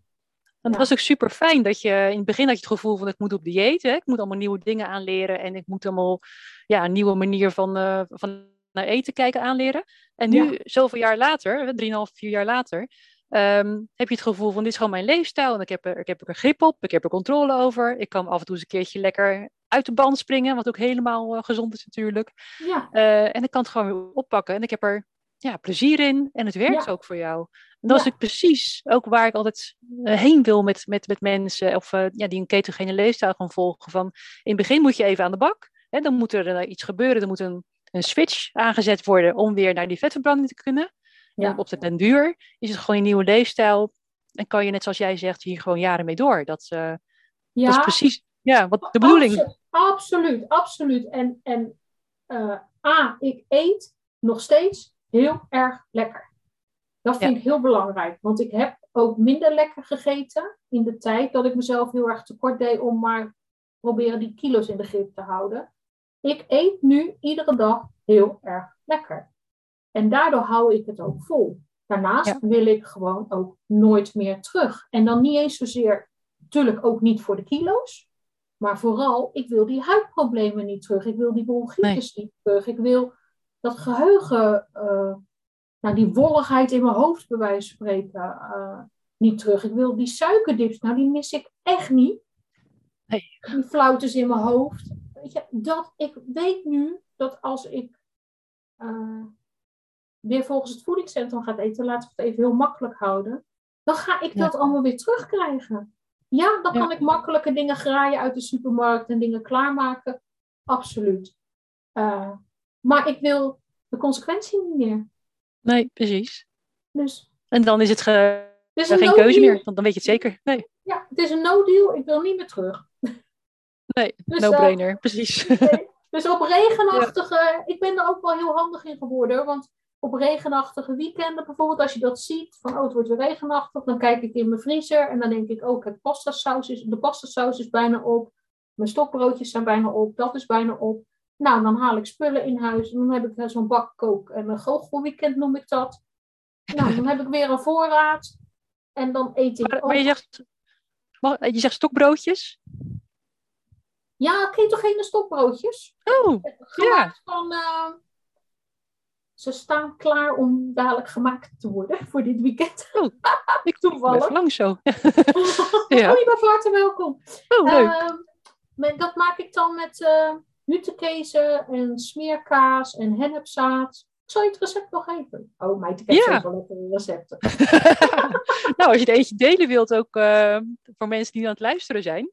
En het was ook super fijn dat je in het begin had je het gevoel van ik moet op dieet, hè? ik moet allemaal nieuwe dingen aanleren en ik moet allemaal ja, een nieuwe manier van, uh, van naar eten kijken aanleren. En nu, ja. zoveel jaar later, drieënhalf, vier jaar later, um, heb je het gevoel van dit is gewoon mijn leefstijl en ik heb, er, ik heb er grip op, ik heb er controle over, ik kan af en toe eens een keertje lekker uit de band springen, wat ook helemaal uh, gezond is natuurlijk. Ja. Uh, en ik kan het gewoon weer oppakken en ik heb er ja, plezier in en het werkt ja. ook voor jou. En dat ja. is precies ook waar ik altijd uh, heen wil met, met, met mensen of uh, ja, die een ketogene leefstijl gaan volgen. Van, in het begin moet je even aan de bak, hè, dan moet er uh, iets gebeuren, er moet een, een switch aangezet worden om weer naar die vetverbranding te kunnen. Ja. En op de den duur is het gewoon een nieuwe leefstijl en kan je net zoals jij zegt hier gewoon jaren mee door. Dat, ja. dat is precies ja, wat de bedoeling. Absoluut, absoluut. absoluut. En, en A, ik eet nog steeds heel erg lekker. Dat vind ja. ik heel belangrijk, want ik heb ook minder lekker gegeten in de tijd dat ik mezelf heel erg tekort deed om maar proberen die kilo's in de grip te houden. Ik eet nu iedere dag heel erg lekker. En daardoor hou ik het ook vol. Daarnaast ja. wil ik gewoon ook nooit meer terug. En dan niet eens zozeer, natuurlijk ook niet voor de kilo's, maar vooral, ik wil die huidproblemen niet terug. Ik wil die bronchitis nee. niet terug. Ik wil dat geheugen, uh, nou die wolligheid in mijn hoofd bij wijze van spreken, uh, niet terug. Ik wil die suikerdips, nou die mis ik echt niet. Nee. Die flauters in mijn hoofd. Weet je, dat, ik weet nu dat als ik uh, weer volgens het voedingscentrum ga eten, laten we het even heel makkelijk houden, dan ga ik ja. dat allemaal weer terugkrijgen. Ja, dan ja. kan ik makkelijke dingen graaien uit de supermarkt en dingen klaarmaken. Absoluut. Uh, maar ik wil de consequentie niet meer. Nee, precies. Dus, en dan is het ge geen no keuze meer, want dan weet je het zeker. Nee. Ja, het is een no-deal, ik wil niet meer terug. Nee, dus, no-brainer, uh, precies. Nee. Dus op regenachtige, ja. ik ben er ook wel heel handig in geworden, want op regenachtige weekenden bijvoorbeeld, als je dat ziet, van oh het wordt weer regenachtig, dan kijk ik in mijn vriezer en dan denk ik ook, het pasta saus is, de pasta saus is bijna op, mijn stokbroodjes zijn bijna op, dat is bijna op. Nou, dan haal ik spullen in huis. En dan heb ik zo'n bakkook en een goochelweekend noem ik dat. Nou, dan heb ik weer een voorraad. En dan eet ik maar, maar je zegt, je zegt stokbroodjes? Ja, ketogene stokbroodjes. Oh, ja. Van, uh, ze staan klaar om dadelijk gemaakt te worden voor dit weekend. Oh, ik toevallig. Ik lang zo. ja. Oh, je bent van harte welkom. Oh, leuk. Uh, dat maak ik dan met... Uh, en smeerkaas en hennepzaad. Ik zal je het recept nog geven. Oh, meid, ik heb Ja. zoveel lekkere recepten. nou, als je er eentje delen wilt, ook voor mensen die aan het luisteren zijn.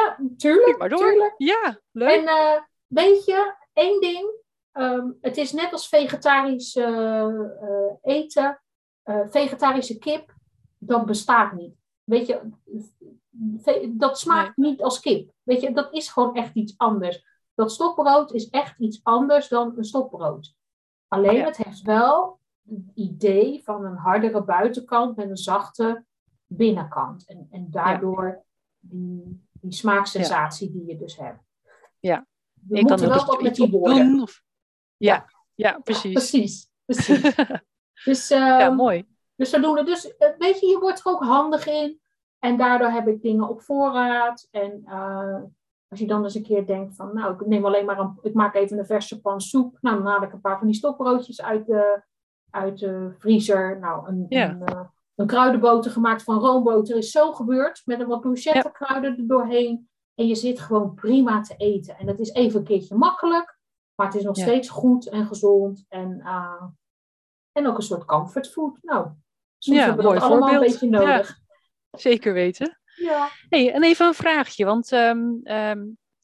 Ja, tuurlijk. Maar door. tuurlijk. Ja, leuk. En eh, weet je, één ding. ehm, het is net als vegetarisch eh, eten. eh, vegetarische kip, dat bestaat niet. Weet je, dat smaakt niet als kip. Weet je, dat is gewoon echt iets anders. Dat stokbrood is echt iets anders dan een stokbrood. Alleen Ja. het heeft wel het idee van een hardere buitenkant met een zachte binnenkant. En, en daardoor die, die smaaksensatie die je dus hebt. Ja. We je kan moeten wel wat met die woorden. doen. Of... Ja, ja, precies. Precies, precies. dus, ja, ehm, mooi. dus zodoende. Dus eh, weet je, je wordt er ook handig in. En daardoor heb ik dingen op voorraad. En eh, als je dan eens een keer denkt van, nou, ik neem alleen maar een, ik maak even een verse pan soep. Nou, dan haal ik een paar van die stokbroodjes uit de, uit de vriezer. Nou, een, Ja. een, eh, een kruidenboter gemaakt van roomboter is zo gebeurd. Met een wat bruschetta kruiden er doorheen. En je zit gewoon prima te eten. En het is even een keertje makkelijk. Maar het is nog Ja. steeds goed en gezond. En, eh, en ook een soort comfortfood. Nou, soms Ja, hebben we dat allemaal een voorbeeld. beetje nodig. Zeker weten. Ja. Hey, en even een vraagje, want ehm, ehm,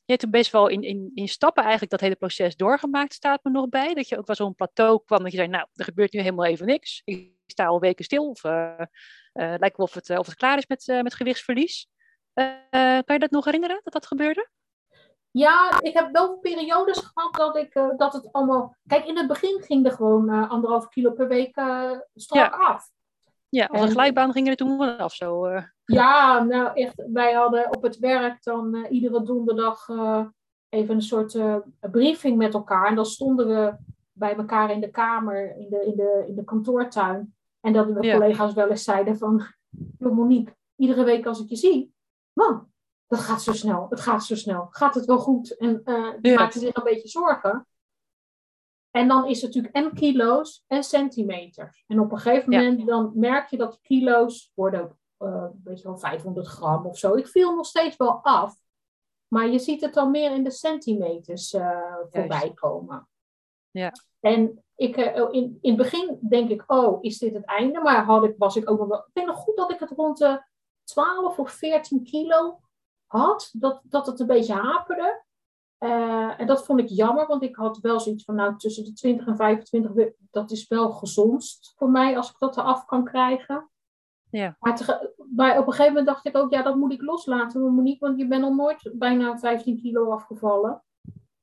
je hebt toen best wel in, in, in stappen eigenlijk dat hele proces doorgemaakt, staat me nog bij. Dat je ook wel zo'n plateau kwam, dat je zei, nou, er gebeurt nu helemaal even niks. Ik sta al weken stil, of eh, eh, lijkt wel of het, eh, of het klaar is met, met gewichtsverlies. Kan je dat nog herinneren, dat dat gebeurde? Ja, ik heb wel periodes gehad dat, ik, dat het allemaal... Kijk, in het begin ging er gewoon anderhalf kilo per week eh, strak af. Ja, of En- de glijbaan ging er toen vanaf zo. Ja, nou echt, wij hadden op het werk dan iedere donderdag even een soort briefing met elkaar. En dan stonden we bij elkaar in de kamer, in de, in de, in de kantoortuin. En dat de Ja. collega's wel eens zeiden van, "Joh, Monique, iedere week als ik je zie, man, dat gaat zo snel, het gaat zo snel. Gaat het wel goed? En eh die Ja. maakten zich een beetje zorgen. En dan is het natuurlijk en kilo's en centimeters. En op een gegeven Ja. moment dan merk je dat de kilo's worden eh weet je wel, 500 gram of zo. Ik viel nog steeds wel af. Maar je ziet het dan meer in de centimeters eh, voorbij komen. Ja. En ik, eh, in, in het begin denk ik, oh, is dit het einde? Maar had ik, was ik ook nog wel... Ik denk nog goed dat ik het rond de 12 of 14 kilo had. Dat, dat het een beetje haperde. Eh, en dat vond ik jammer, want ik had wel zoiets van, nou, tussen de 20 en 25, we- dat is wel gezondst voor mij als ik dat eraf kan krijgen. Ja. Maar, maar op een gegeven moment dacht ik ook, ja, dat moet ik loslaten, Monique, want je bent al nooit bijna 15 kilo afgevallen.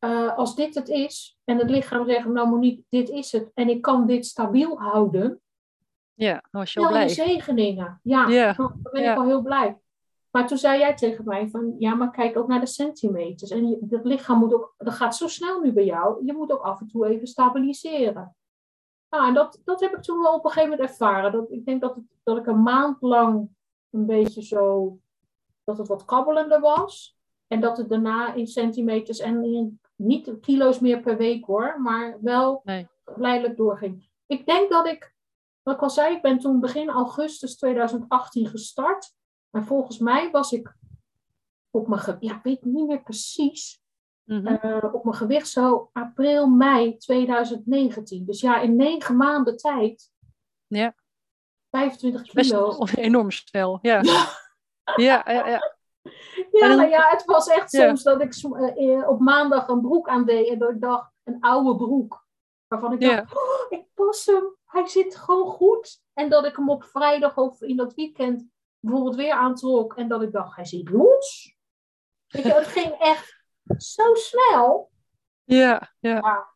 Eh, als dit het is, en het lichaam zegt, nou Monique, dit is het, en ik kan dit stabiel houden, Ja, dan was je al blij. zegeningen. Ja, Ja, dan ben ja. ik al heel blij. Maar toen zei jij tegen mij van, ja, maar kijk ook naar de centimeters. En je, dat lichaam moet ook, dat gaat zo snel nu bij jou, je moet ook af en toe even stabiliseren. Nou, en dat, dat heb ik toen wel op een gegeven moment ervaren. Dat, ik denk dat, het, dat ik een maand lang een beetje zo, dat het wat kabbelender was. En dat het daarna in centimeters en in, niet kilo's meer per week hoor, maar wel Nee. geleidelijk doorging. Ik denk dat ik, wat ik al zei, ik ben toen begin augustus 2018 gestart. En volgens mij was ik op mijn, ja, ik weet niet meer precies, Mhm. eh, op mijn gewicht zo april, mei 2019. Dus ja, in negen maanden tijd. Ja. 25 Best kilo. enorm snel. Ja, ja, ja. ja. Ja, Dan- maar ja, het was echt Ja. soms dat ik eh, eh, op maandag een broek aandeed en dat ik dacht, een oude broek. Waarvan ik Ja. dacht, oh, ik pas hem, hij zit gewoon goed. En dat ik hem op vrijdag of in dat weekend bijvoorbeeld weer aantrok en dat ik dacht, hij zit los. Weet je, het ging echt zo snel. Ja, ja. Ja,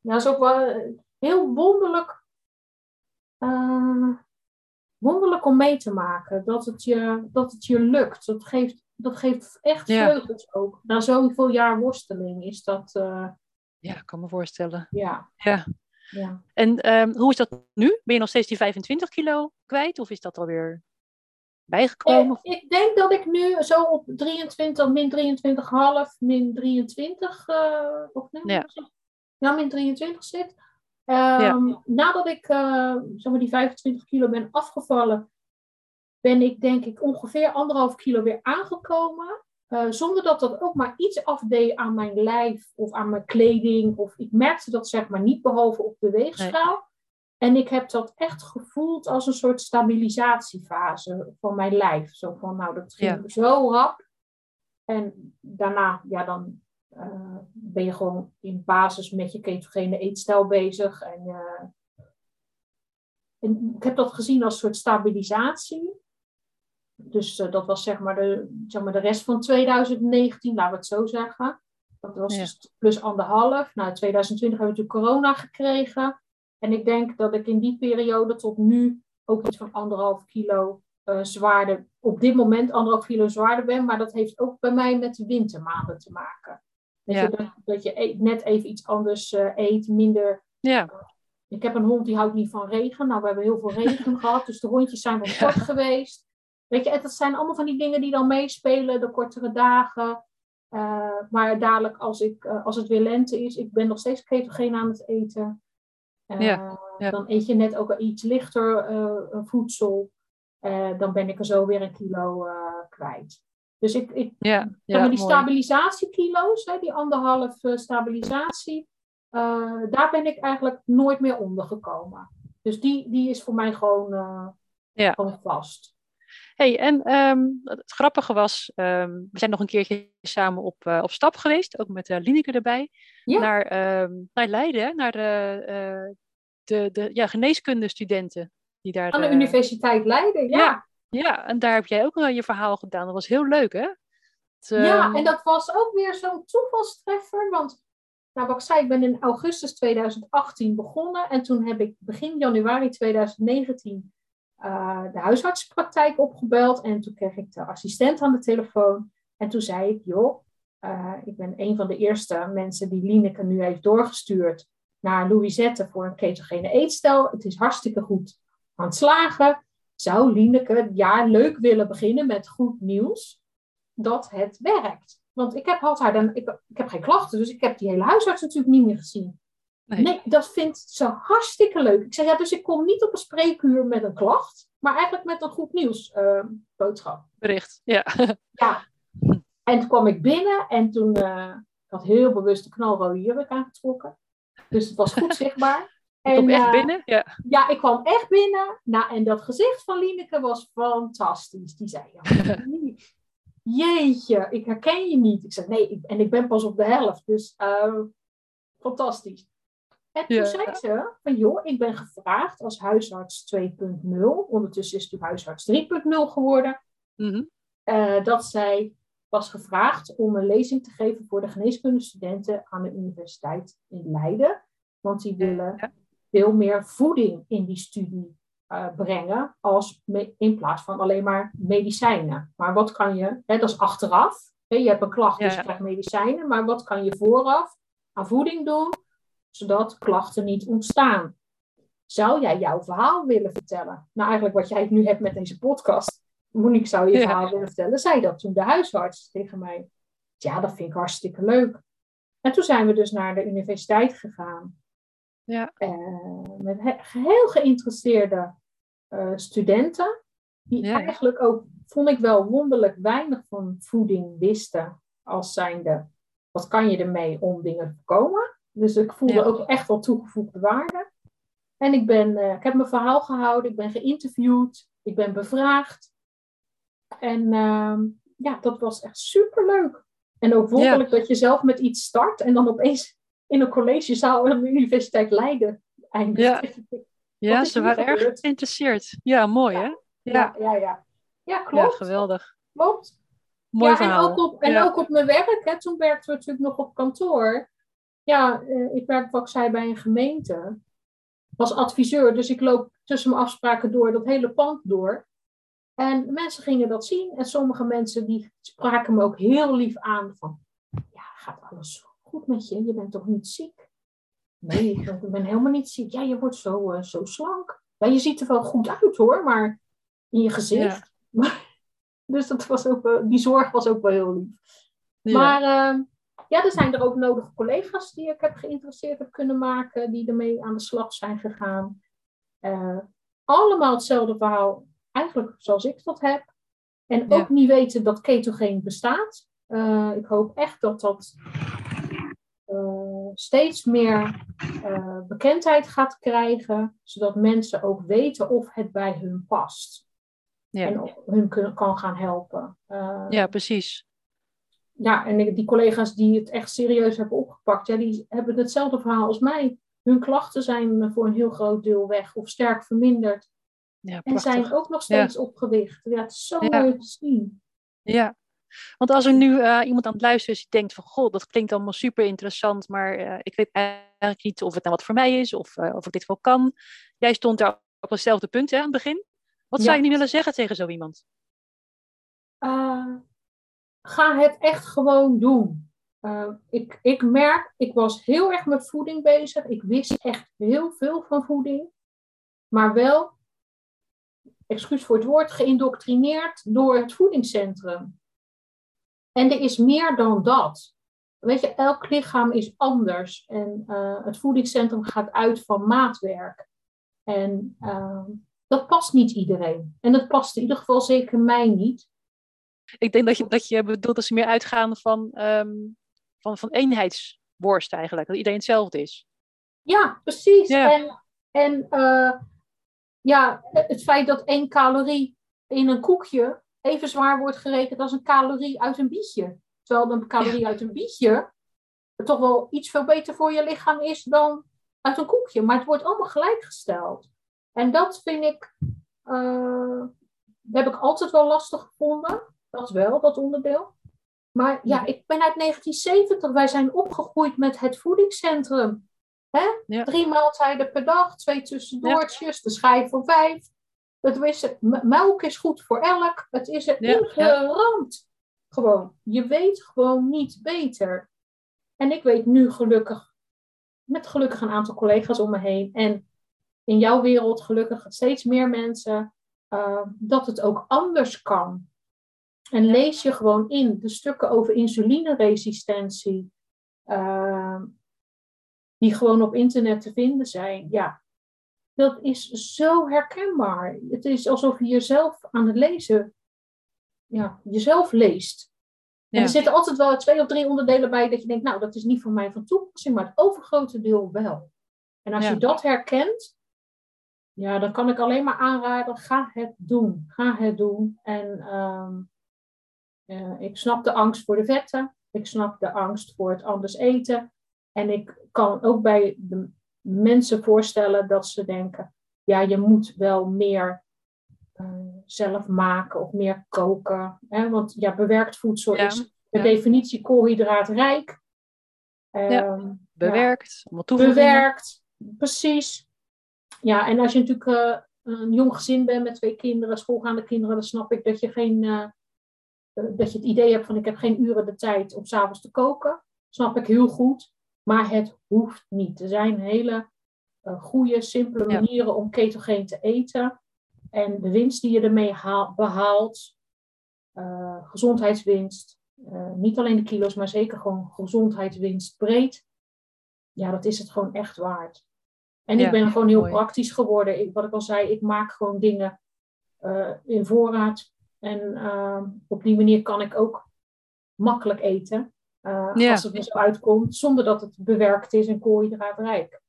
dat is ook wel eh, heel wonderlijk, wonderlijk om mee te maken. Dat het je, dat het je lukt. Dat geeft, dat geeft echt Ja. vleugels ook. Na zoveel jaar worsteling is dat, eh, Ja, ik kan me voorstellen. ja. Ja. ja. En ehm, hoe is dat nu? Ben je nog steeds die 25 kilo kwijt? Of is dat alweer bijgekomen? Eh, ik denk dat ik nu zo op 23, min 23,5, min 23, eh, of nee, Ja. ja, min 23 zit. Ehm, Nadat ik zeg maar die 25 kilo ben afgevallen, ben ik denk ik ongeveer anderhalf kilo weer aangekomen. eh, zonder dat dat ook maar iets afdeed aan mijn lijf of aan mijn kleding. Of ik merkte dat zeg maar niet, behalve op de weegschaal. En ik heb dat echt gevoeld als een soort stabilisatiefase van mijn lijf. Zo van, nou, dat ging zo rap. En daarna, ja, dan uh, ben je gewoon in basis met je ketogene eetstijl bezig. En, uh, en ik heb dat gezien als een soort stabilisatie. Dus uh, dat was zeg maar, de, zeg maar de rest van 2019, laten we het zo zeggen. Dat was ja. dus plus anderhalf. Nou, 2020 hebben we natuurlijk corona gekregen. En ik denk dat ik in die periode tot nu ook iets van anderhalf kilo uh, zwaarder, op dit moment anderhalf kilo zwaarder ben. Maar dat heeft ook bij mij met de wintermaanden te maken. Dat, ja. je, dat, dat je e net even iets anders uh, eet, minder. Ja. Ik heb een hond die houdt niet van regen. Nou, we hebben heel veel regen gehad, dus de hondjes zijn wel kort geweest. Weet je, dat zijn allemaal van die dingen die dan meespelen, de kortere dagen. Uh, maar dadelijk, als, ik, uh, als het weer lente is, ik ben nog steeds ketogeen aan het eten. Uh, ja, ja. Dan eet je net ook iets lichter voedsel. dan ben ik er zo weer een kilo kwijt. Dus ik, ik ja, ja, die stabilisatiekilo's, hè, die anderhalf stabilisatie, daar ben ik eigenlijk nooit meer onder gekomen. Dus die, die is voor mij gewoon, ja. gewoon vast hey, en um, het grappige was, um, we zijn nog een keertje samen op, uh, op stap geweest, ook met uh, Lineke erbij, ja. naar, um, naar Leiden, naar de, uh, de, de ja, geneeskundestudenten. Die daar, Aan de Universiteit Leiden, ja. ja. ja. en daar heb jij ook je verhaal gedaan. Dat was heel leuk, hè? Het, ja, en dat was ook weer zo'n toevalstreffer, want nou, wat ik zei, ik ben in augustus 2018 begonnen en toen heb ik begin januari 2019 uh, de huisartsenpraktijk opgebeld en toen kreeg ik de assistent aan de telefoon. En toen zei ik, joh, uh, ik ben een van de eerste mensen die Lineke nu heeft doorgestuurd naar Louisette voor een ketogene eetstijl. Het is hartstikke goed aan het slagen. Zou Lineke jaar leuk willen beginnen met goed nieuws dat het werkt? Want ik heb, haar dan, ik, ik heb geen klachten, dus ik heb die hele huisarts natuurlijk niet meer gezien. Nee. nee. dat vindt ze hartstikke leuk. Ik zeg, ja, dus ik kom niet op een spreekuur met een klacht, maar eigenlijk met een goed nieuws uh, boodschap. Bericht, ja. Ja. En toen kwam ik binnen en toen uh, ik had heel bewust de knalrode jurk aangetrokken. Dus het was goed zichtbaar. En, kom echt uh, binnen? Ja. ja, ik kwam echt binnen. Nou, en dat gezicht van Lineke was fantastisch. Die zei, ja, jeetje, ik herken je niet. Ik zei, nee, ik, en ik ben pas op de helft. Dus uh, fantastisch. En toen ja. zei ze van joh, ik ben gevraagd als huisarts 2.0, ondertussen is het huisarts 3.0 geworden, mm -hmm. uh, dat zij was gevraagd om een lezing te geven voor de geneeskundestudenten aan de Universiteit in Leiden. Want die willen ja. veel meer voeding in die studie uh, brengen als in plaats van alleen maar medicijnen. Maar wat kan je, hè, dat is achteraf. Hè, je hebt een klacht, dus je krijgt medicijnen. Maar wat kan je vooraf aan voeding doen zodat klachten niet ontstaan. Zou jij jouw verhaal willen vertellen? Nou, eigenlijk wat jij nu hebt met deze podcast. Monique, zou je, ja. verhaal willen vertellen? Zei dat toen de huisarts tegen mij. Ja, dat vind ik hartstikke leuk. En toen zijn we dus naar de universiteit gegaan. Ja. Uh, met heel geïnteresseerde uh, studenten. Die ja. eigenlijk ook, vond ik wel wonderlijk, weinig van voeding wisten. Als zijnde, wat kan je ermee om dingen te voorkomen? Dus ik voelde ja. ook echt wel toegevoegde waarde. En ik, ben, uh, ik heb mijn verhaal gehouden, ik ben geïnterviewd, ik ben bevraagd. En uh, ja, dat was echt superleuk. En ook wonderlijk ja. dat je zelf met iets start en dan opeens in een collegezaal aan de Universiteit Leiden eindigt. Ja, ja ze waren erg geïnteresseerd. Ja, mooi hè? Ja, ja, ja. Ja, ja klopt. Ja, geweldig. Klopt. Mooi ja, verhaal. En ook op, en ook op mijn werk, hè, toen werkten we natuurlijk nog op kantoor. Ja, uh, ik werk, wat ik zei, bij een gemeente als adviseur. Dus ik loop tussen mijn afspraken door dat hele pand door. En mensen gingen dat zien. En sommige mensen die spraken me ook heel lief aan van... Ja, gaat alles goed met je? Je bent toch niet ziek? Nee, ik ben, ik ben helemaal niet ziek. Ja, je wordt zo, uh, zo slank. Ja, je ziet er wel goed uit hoor, maar in je gezicht. Ja. dus dat was ook, uh, die zorg was ook wel heel lief. Ja. Maar uh, ja, er zijn er ook nodige collega's die ik heb geïnteresseerd heb kunnen maken, die ermee aan de slag zijn gegaan. Uh, allemaal hetzelfde verhaal, eigenlijk zoals ik dat heb. En ook niet weten dat ketogeen bestaat. Uh, ik hoop echt dat dat uh, steeds meer bekendheid gaat krijgen, zodat mensen ook weten of het bij hun past. Ja. En hun kan gaan helpen. ja, precies. Ja, en die collega's die het echt serieus hebben opgepakt, ja, die hebben hetzelfde verhaal als mij. Hun klachten zijn voor een heel groot deel weg of sterk verminderd. Ja, en zijn ook nog steeds ja. opgewicht. Ja, het is zo mooi te zien. Ja, want als er nu uh, iemand aan het luisteren is die denkt van... ...goh, dat klinkt allemaal super interessant... ...maar uh, ik weet eigenlijk niet of het nou wat voor mij is... ...of, uh, of ik dit wel kan. Jij stond daar op hetzelfde punt hè, aan het begin. Wat ja. zou je nu willen zeggen tegen zo iemand? Ga het echt gewoon doen. ik, ik merk, ik was heel erg met voeding bezig. Ik wist echt heel veel van voeding. Maar wel excuus voor het woord, geïndoctrineerd door het voedingscentrum. En er is meer dan dat. Weet je, elk lichaam is anders. En uh, het voedingscentrum gaat uit van maatwerk. En uh, dat past niet iedereen. En dat past in ieder geval zeker mij niet. Ik denk dat je, dat je bedoelt dat ze meer uitgaan van, um, van, van eenheidsworst eigenlijk. Dat iedereen hetzelfde is. Ja, precies. Ja. En, en uh, ja, het feit dat één calorie in een koekje even zwaar wordt gerekend als een calorie uit een bietje. Terwijl een calorie uit een bietje toch wel iets veel beter voor je lichaam is dan uit een koekje. Maar het wordt allemaal gelijkgesteld. En dat vind ik, uh, heb ik altijd wel lastig gevonden. Dat wel, dat onderdeel. Maar ja, ik ben uit 1970. Wij zijn opgegroeid met het voedingscentrum. Hè? Drie maaltijden per dag, twee tussendoortjes, de schijf voor vijf. Het is, melk is goed voor elk. Het is er ja, ingeramd. Gewoon. Je weet gewoon niet beter. En ik weet nu gelukkig, met gelukkig een aantal collega's om me heen. En in jouw wereld gelukkig steeds meer mensen. Uh, dat het ook anders kan. En lees je gewoon in de stukken over insulineresistentie. Uh, die gewoon op internet te vinden zijn. Ja, dat is zo herkenbaar. Het is alsof je jezelf aan het lezen, ja, jezelf leest. En er zitten altijd wel twee of drie onderdelen bij dat je denkt, nou, dat is niet voor mij van toepassing, maar het overgrote deel wel. En als je dat herkent, ja, dan kan ik alleen maar aanraden, ga het doen. Ga het doen. En um, uh, ik snap de angst voor de vetten. Ik snap de angst voor het anders eten. En ik kan ook bij de mensen voorstellen dat ze denken, ja, je moet wel meer uh, zelf maken of meer koken. Hè? Want ja, bewerkt voedsel is per definitie koolhydraatrijk. ja, ehm, bewerkt, ja, bewerkt, precies. Ja, en als je natuurlijk uh, een jong gezin bent met twee kinderen, schoolgaande kinderen, dan snap ik dat je geen uh, dat je het idee hebt van ik heb geen uren de tijd om s'avonds te koken. Snap ik heel goed. Maar het hoeft niet. Er zijn hele uh, goede, simpele manieren om ketogeen te eten. En de winst die je ermee behaalt, uh, gezondheidswinst, uh, niet alleen de kilo's, maar zeker gewoon gezondheidswinst breed. Ja, dat is het gewoon echt waard. En ik ben gewoon heel praktisch geworden. Ik, wat ik al zei, ik maak gewoon dingen in voorraad. En op die manier kan ik ook makkelijk eten. Uh, ja. Als het er zo uitkomt, zonder dat het bewerkt is en koolhydraatrijk.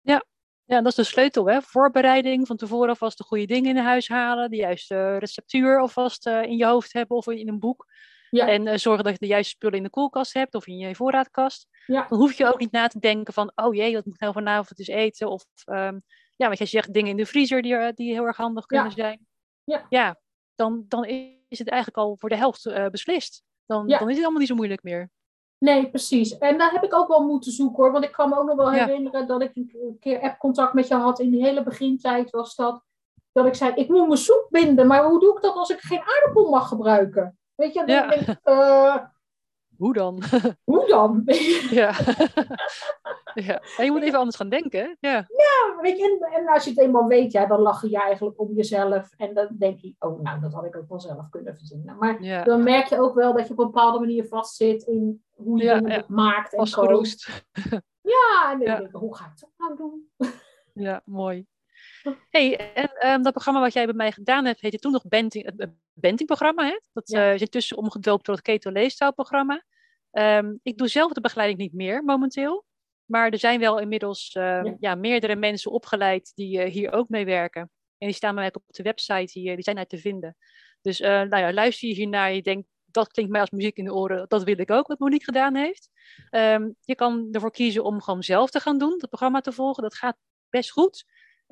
Ja. ja, dat is de sleutel. Hè? Voorbereiding, van tevoren alvast de goede dingen in huis halen, de juiste receptuur alvast uh, in je hoofd hebben of in een boek. Ja. En uh, zorgen dat je de juiste spullen in de koelkast hebt of in je voorraadkast. Ja. Dan hoef je ook niet na te denken van, oh jee, wat moet ik nou vanavond eens eten? Of um, ja, wat je zegt, dingen in de vriezer die, die heel erg handig kunnen zijn. Ja, ja dan, dan is het eigenlijk al voor de helft beslist. Dan, dan is het allemaal niet zo moeilijk meer. Nee, precies. En daar heb ik ook wel moeten zoeken hoor. Want ik kan me ook nog wel herinneren dat ik een keer app-contact met je had. In die hele begintijd was dat. Dat ik zei, ik moet mijn soep binden. Maar hoe doe ik dat als ik geen aardappel mag gebruiken? Weet je, dan denk ik, uh, hoe dan? Hoe dan? ja. ja. En je moet even anders gaan denken. Ja, ja weet je, en, als je het eenmaal weet, ja, dan lach je eigenlijk om jezelf. En dan denk je, oh, nou, dat had ik ook wel zelf kunnen verzinnen. Maar dan merk je ook wel dat je op een bepaalde manier vastzit in hoe je het maakt en kookt. Ja, en dan denk ik, hoe ga ik dat nou doen? ja, mooi. Hey, en ehm, dat programma wat jij bij mij gedaan hebt, heette toen nog Benting, het Benting-programma. Hè? Dat Ja. eh, is intussen omgedoopt tot het Keto Leefstijlprogramma. Ehm ik doe zelf de begeleiding niet meer momenteel. Maar er zijn wel inmiddels ehm, Ja. ja. meerdere mensen opgeleid die eh, hier ook mee werken. En die staan bij mij op de website hier, die zijn daar te vinden. Dus eh, nou ja, luister je hiernaar je denkt, dat klinkt mij als muziek in de oren, dat wil ik ook, wat Monique gedaan heeft. Je kan ervoor kiezen om gewoon zelf te gaan doen, het programma te volgen. Dat gaat best goed.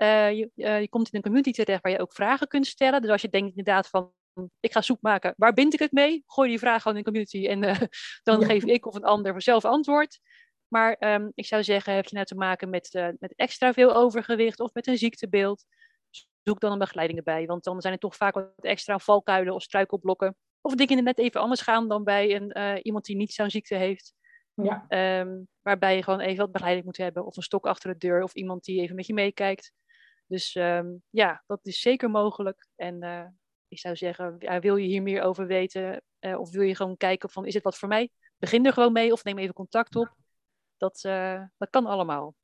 Eh, je, eh, je komt in een community terecht waar je ook vragen kunt stellen. Dus als je denkt inderdaad van, ik ga zoek maken, waar bind ik het mee? Gooi die vraag gewoon in de community en eh, dan Ja. geef ik of een ander vanzelf antwoord. Maar ehm, ik zou zeggen, heb je nou te maken met, met extra veel overgewicht of met een ziektebeeld, zoek dan een begeleiding erbij. Want dan zijn er toch vaak wat extra valkuilen of struikelblokken. Of dingen die net even anders gaan dan bij een, iemand die niet zo'n ziekte heeft. Ja, Ehm, waarbij je gewoon even wat begeleiding moet hebben. Of een stok achter de deur. Of iemand die even met je meekijkt. Dus ehm, ja, dat is zeker mogelijk. En eh, ik zou zeggen, ja, wil je hier meer over weten? eh, of wil je gewoon kijken van, is het wat voor mij? Begin er gewoon mee of neem even contact op. Dat, eh, dat kan allemaal.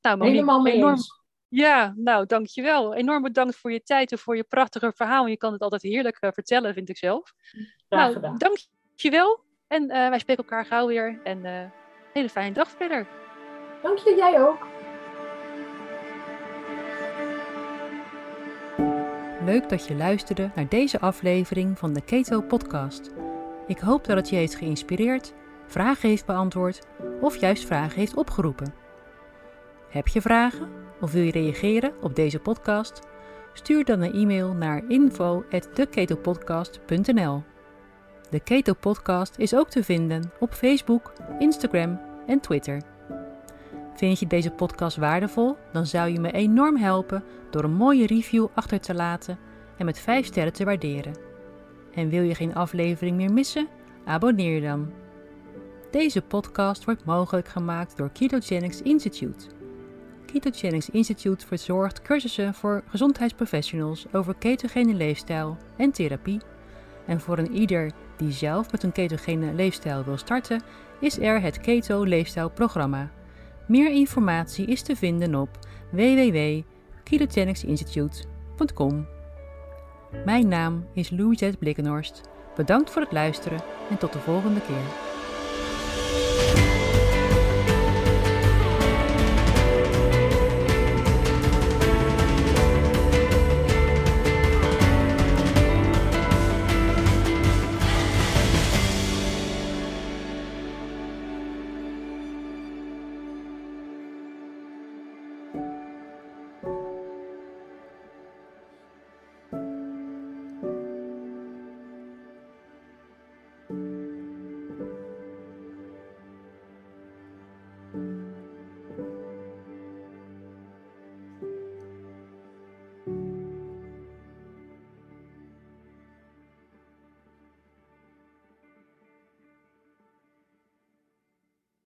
Nou, Monique, helemaal mee enorm, eens. ja, nou, dankjewel. Enorm bedankt voor je tijd en voor je prachtige verhaal. Je kan het altijd heerlijk vertellen, vind ik zelf. Graag nou, dankjewel. En wij spreken elkaar gauw weer. En eh hele fijne dag verder. Dank je, jij ook. Leuk dat je luisterde naar deze aflevering van de Keto Podcast. Ik hoop dat het je heeft geïnspireerd, vragen heeft beantwoord of juist vragen heeft opgeroepen. Heb je vragen of wil je reageren op deze podcast? Stuur dan een e-mail naar info@theketopodcast.nl. De Keto Podcast is ook te vinden op Facebook, Instagram en Twitter. Vind je deze podcast waardevol? Dan zou je me enorm helpen door een mooie review achter te laten en met 5 sterren te waarderen. En wil je geen aflevering meer missen? Abonneer dan. Deze podcast wordt mogelijk gemaakt door Ketogenics Institute. Ketogenics Institute verzorgt cursussen voor gezondheidsprofessionals over ketogene leefstijl en therapie. En voor een ieder die zelf met een ketogene leefstijl wil starten, is er het Keto Leefstijlprogramma. Meer informatie is te vinden op www.ketogenicsinstitute.com. Mijn naam is Louisette Blikkenhorst. Bedankt voor het luisteren en tot de volgende keer.